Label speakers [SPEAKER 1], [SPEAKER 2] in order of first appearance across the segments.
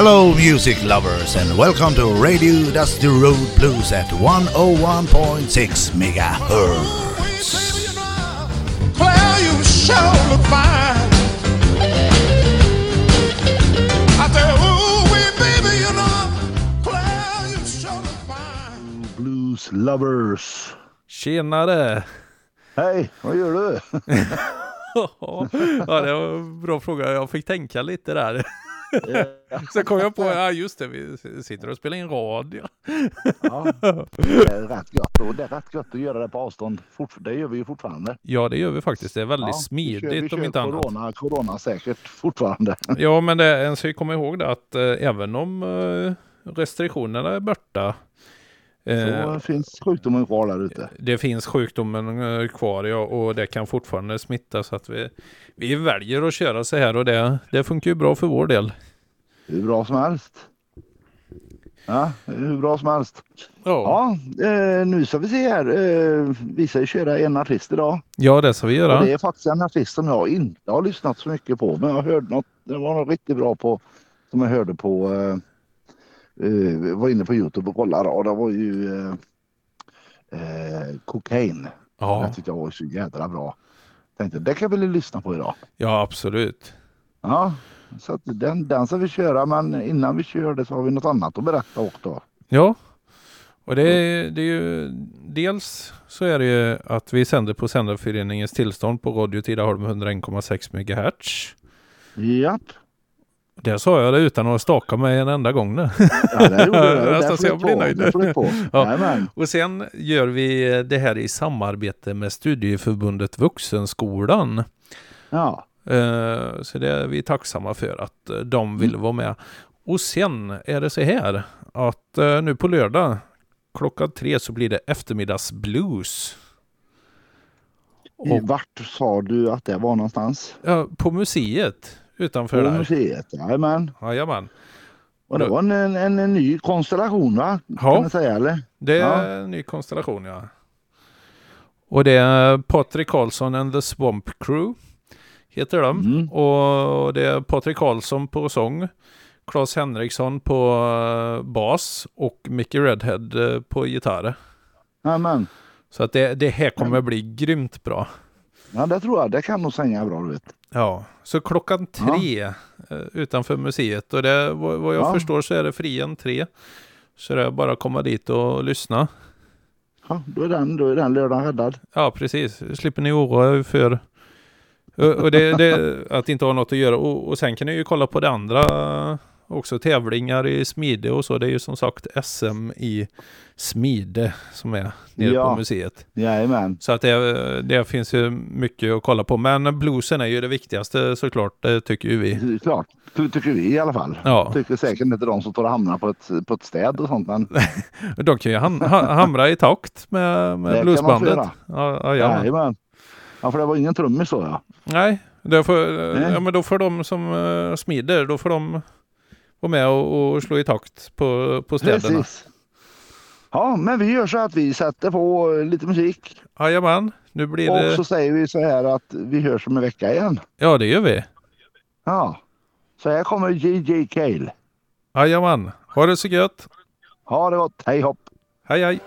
[SPEAKER 1] Hello, music lovers, and welcome to Radio Dusty Road Blues at 101.6 megahertz.
[SPEAKER 2] Claire, you sure look fine. I say, ooh, wee, baby, you know, Claire, you sure look fine.
[SPEAKER 3] Blues lovers.
[SPEAKER 4] Tjenare!
[SPEAKER 3] Hej, vad gör du?
[SPEAKER 4] ja, det var en bra fråga. Jag fick tänka lite där.
[SPEAKER 3] Ja,
[SPEAKER 4] Sen kom jag på, ja just det, vi sitter och spelar in radio.
[SPEAKER 3] ja, det är rätt gött och det är rätt gött att göra det på avstånd. Fort, det gör vi ju fortfarande.
[SPEAKER 4] Ja, det gör vi faktiskt. Det är väldigt
[SPEAKER 3] Ja, vi
[SPEAKER 4] smidigt
[SPEAKER 3] kör, vi
[SPEAKER 4] om inte annat.
[SPEAKER 3] corona, corona säkert fortfarande.
[SPEAKER 4] Ja, men det, en ska komma ihåg det att eh, även om eh, restriktionerna är borta
[SPEAKER 3] Så finns sjukdomen kvar där ute.
[SPEAKER 4] det finns sjukdomen eh, kvar ja, och det kan fortfarande smitta så att vi, vi väljer att köra så här och det, det funkar ju bra för vår del.
[SPEAKER 3] Hur bra som helst. Ja, hur bra som helst.
[SPEAKER 4] Ja,
[SPEAKER 3] Ja, eh, nu ska vi se här. Eh, vi ska ju köra en artist idag.
[SPEAKER 4] ja det ska vi
[SPEAKER 3] Och
[SPEAKER 4] göra.
[SPEAKER 3] det är faktiskt en artist som jag inte har lyssnat så mycket på. Men jag hörde något, det var något riktigt bra på, som jag hörde på, eh, var inne på Youtube och kollade och det var ju eh, eh, Cocaine.
[SPEAKER 4] Ja,
[SPEAKER 3] Jag tyckte jag var så jädra bra. Tänkte det kan väl lyssna på idag.
[SPEAKER 4] ja absolut.
[SPEAKER 3] Ja, så att den, den ska vi köra men innan vi kör det så har vi något annat att berätta också.
[SPEAKER 4] Ja, och det är, det är ju dels så är det ju att vi sänder på Sändarföreningens tillstånd på Radio Tidaholm 101,6 MHz.
[SPEAKER 3] Japp,
[SPEAKER 4] Det sa jag det utan att staka mig en enda gång nu.
[SPEAKER 3] ja, det gjorde.
[SPEAKER 4] Nästan
[SPEAKER 3] Det
[SPEAKER 4] så jag blir nöjd nu. Ja. Och sen gör vi det här i samarbete med Studieförbundet Vuxenskolan.
[SPEAKER 3] Ja,
[SPEAKER 4] Eh, Så det är vi tacksamma för att eh, de ville vara med. Och sen är det så här att eh, nu på lördag klockan tre så blir det eftermiddagsblues.
[SPEAKER 3] i
[SPEAKER 4] Och,
[SPEAKER 3] vart sa du att det var någonstans?
[SPEAKER 4] ja, på museet utanför
[SPEAKER 3] På
[SPEAKER 4] där.
[SPEAKER 3] museet, jajamän.
[SPEAKER 4] Jajamän.
[SPEAKER 3] Och det var en, en, en, ny konstellation va?
[SPEAKER 4] Ja.
[SPEAKER 3] Kan man säga eller?
[SPEAKER 4] Det
[SPEAKER 3] Ja.
[SPEAKER 4] är en ny konstellation ja. Och det är Patrik Karlsson and the Swamp Crew. Heter de.
[SPEAKER 3] Mm.
[SPEAKER 4] Och det är Patrik Karlsson på sång. Claes Henriksson på eh, bas och Mickey Redhead eh, på gitarr.
[SPEAKER 3] Jajamän.
[SPEAKER 4] Så att det, det här kommer bli grymt bra.
[SPEAKER 3] Ja det tror jag, det kan nog svänga bra du vet.
[SPEAKER 4] Ja, så klockan tre eh, utanför museet och det, vad, vad jag
[SPEAKER 3] Ja.
[SPEAKER 4] förstår så är det fri entré. Så det är bara att komma dit och lyssna.
[SPEAKER 3] Ja, då är den, då är den lördagen räddad.
[SPEAKER 4] Ja, precis. Slipper ni oroa er för och det, det, att inte ha något att göra. Och, och sen kan ni ju kolla på det andra också. Tävlingar i smide och så. Det är ju som sagt SM i smide som är nere
[SPEAKER 3] Ja.
[SPEAKER 4] på museet.
[SPEAKER 3] Jajamän.
[SPEAKER 4] Så att det, det finns ju mycket att kolla på. Men bluesen är ju det viktigaste såklart. Det tycker ju vi.
[SPEAKER 3] Det Klart, det tycker vi i alla fall.
[SPEAKER 4] Ja,
[SPEAKER 3] Tycker säkert inte de som står och hamnar på ett, på ett städ och sånt men
[SPEAKER 4] de kan ju ham, ha, hamra i takt med,
[SPEAKER 3] Det
[SPEAKER 4] med
[SPEAKER 3] kan
[SPEAKER 4] bluesbandet.
[SPEAKER 3] man
[SPEAKER 4] Ja, ja, ja.
[SPEAKER 3] jajamän. Ja för det var ingen trummis så ja.
[SPEAKER 4] Nej, då får,
[SPEAKER 3] Nej.
[SPEAKER 4] Ja, men då får de som uh, smider, då får de vara med och, och slå i takt på, på städerna.
[SPEAKER 3] Precis. Ja men vi gör så att vi sätter på lite musik
[SPEAKER 4] Jajamän, nu blir
[SPEAKER 3] och
[SPEAKER 4] det...
[SPEAKER 3] så säger vi så här att vi hörs om en vecka igen.
[SPEAKER 4] Ja, det gör vi.
[SPEAKER 3] Ja. Så här kommer JJ Cale.
[SPEAKER 4] Jajamän, ha det så gött.
[SPEAKER 3] Ha det gott, hej hopp!
[SPEAKER 4] Hej hej.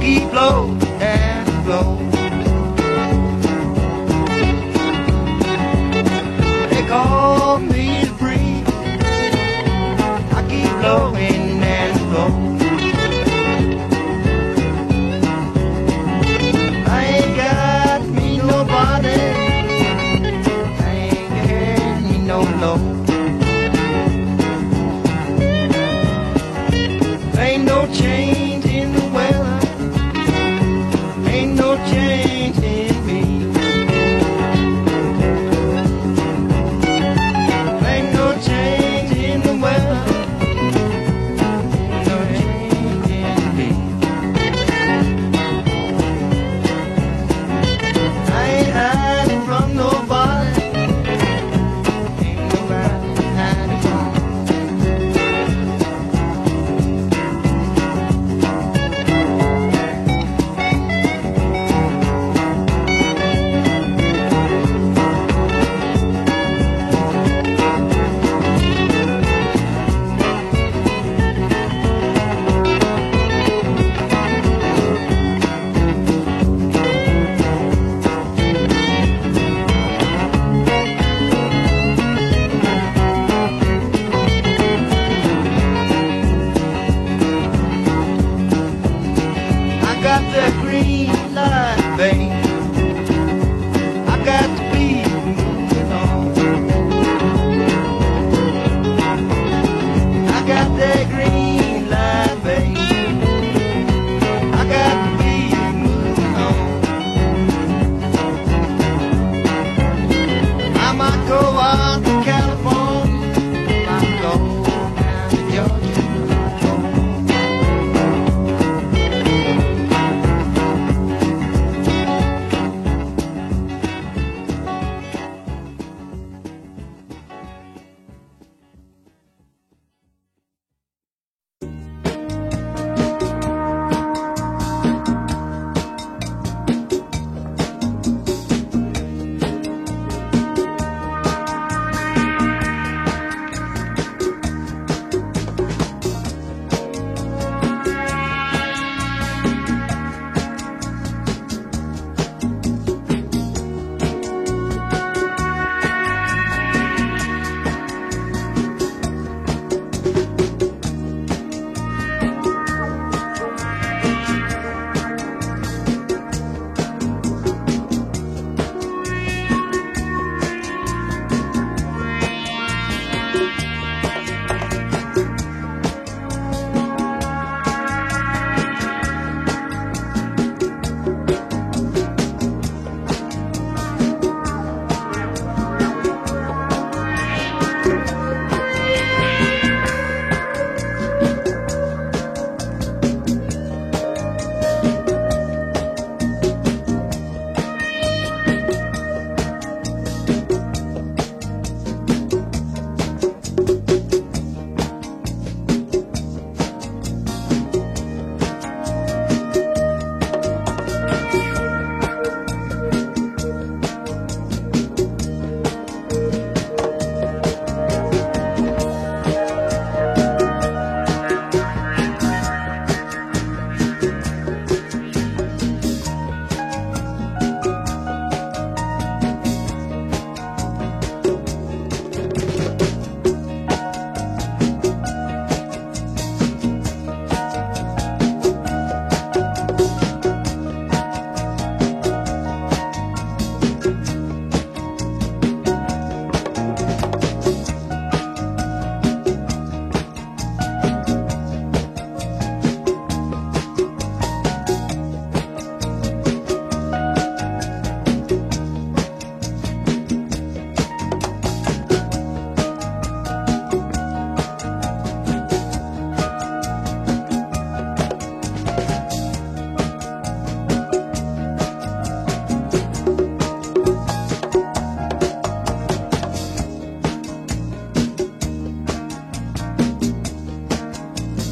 [SPEAKER 5] keep low and low. They call me the breeze. I keep blowing.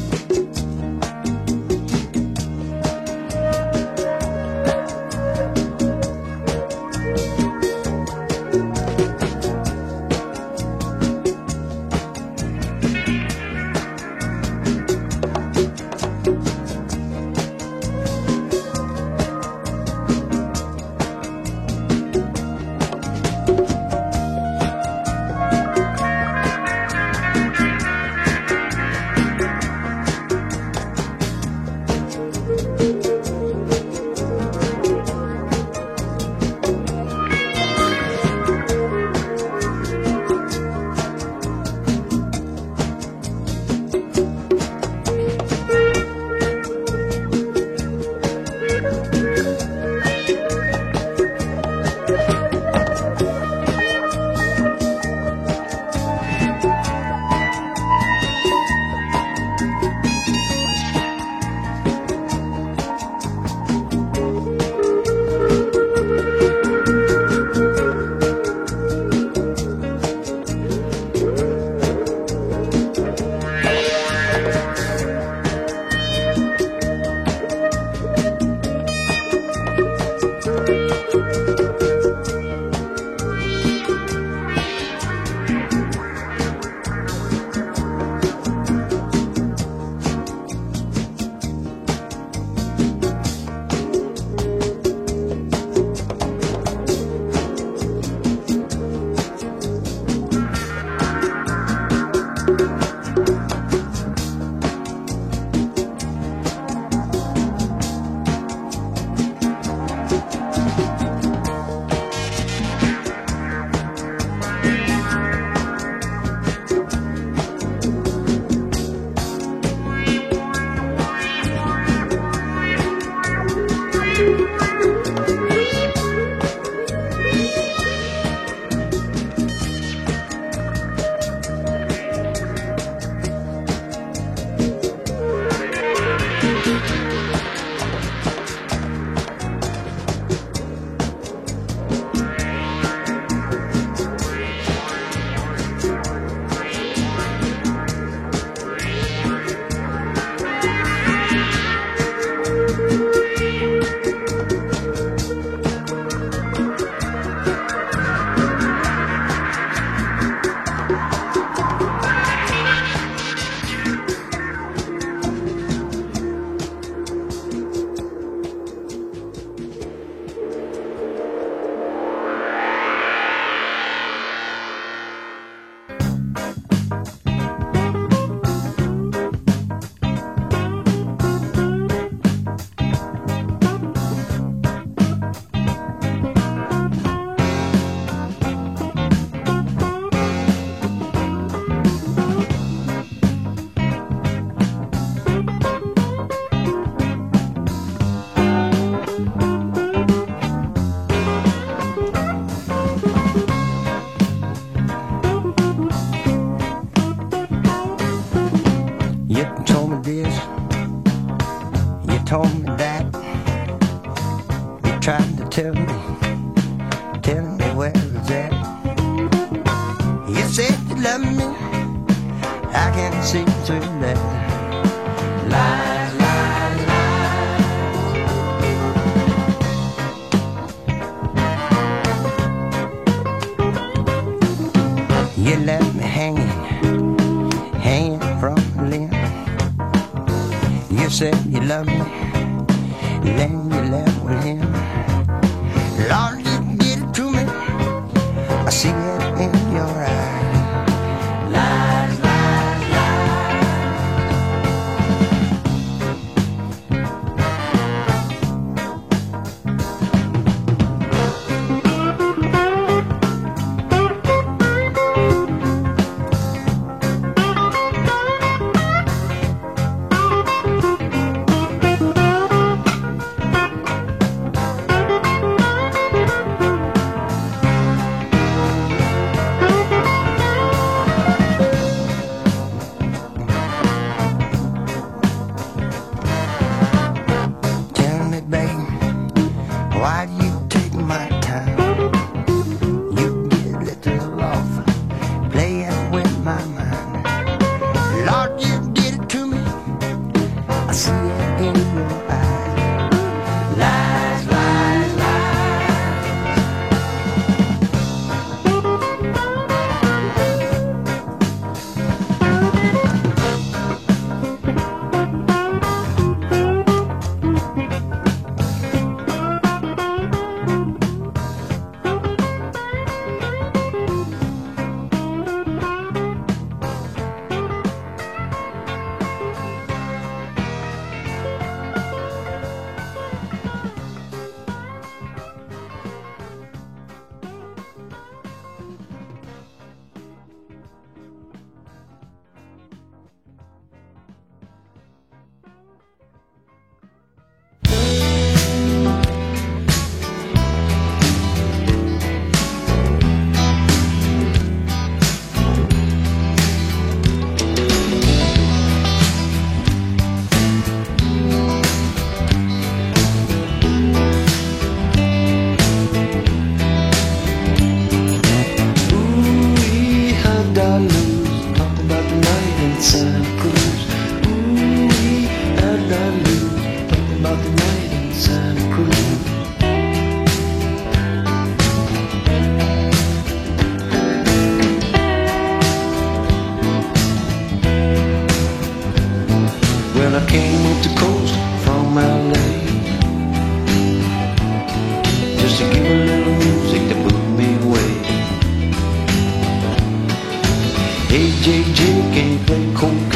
[SPEAKER 5] Bye. Said 天空。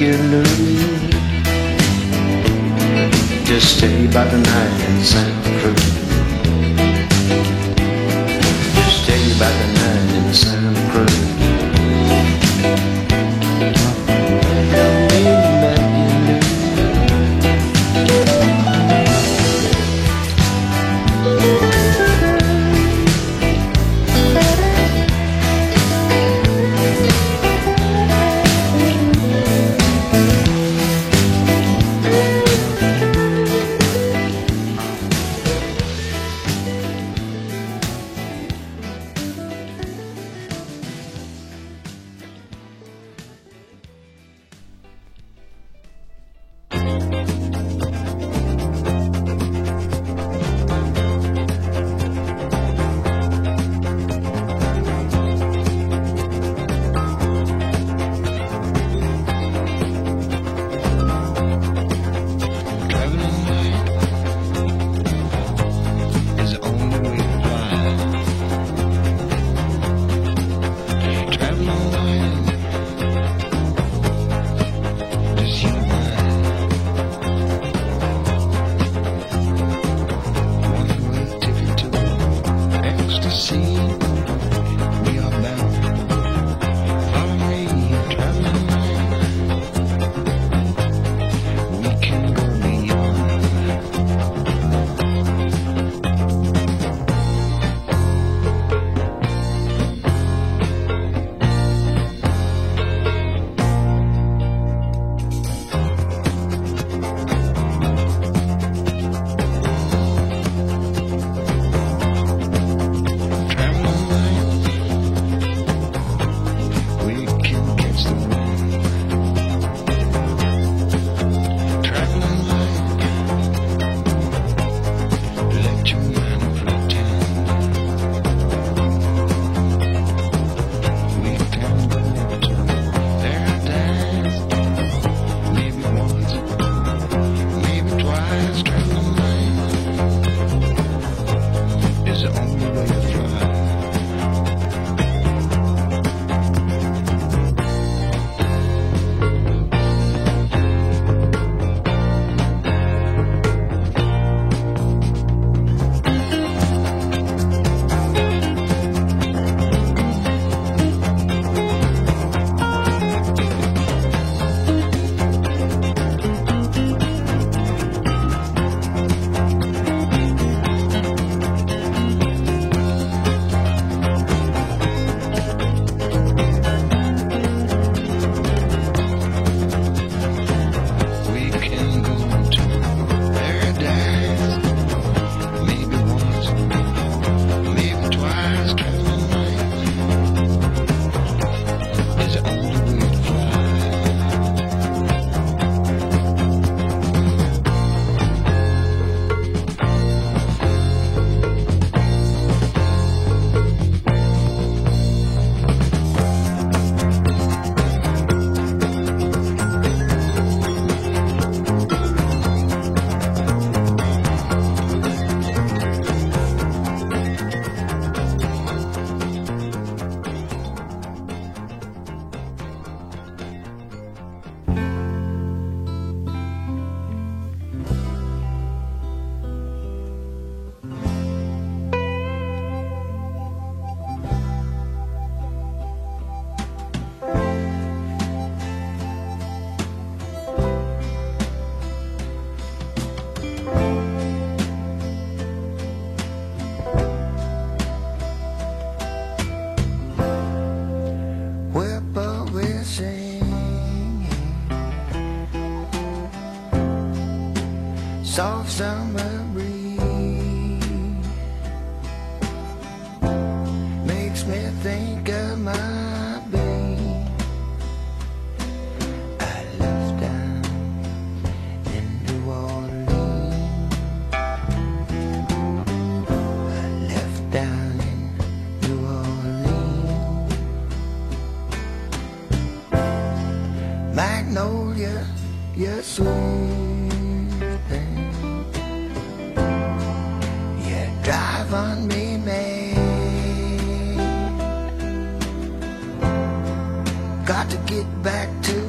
[SPEAKER 5] you.
[SPEAKER 6] Just stay by the
[SPEAKER 7] night in Santa Cruz. soft summer breeze makes me think of my baby. I left down in New Orleans. I left down in New Orleans. Magnolia, you're sweet. dive on me, mate. Got to get back to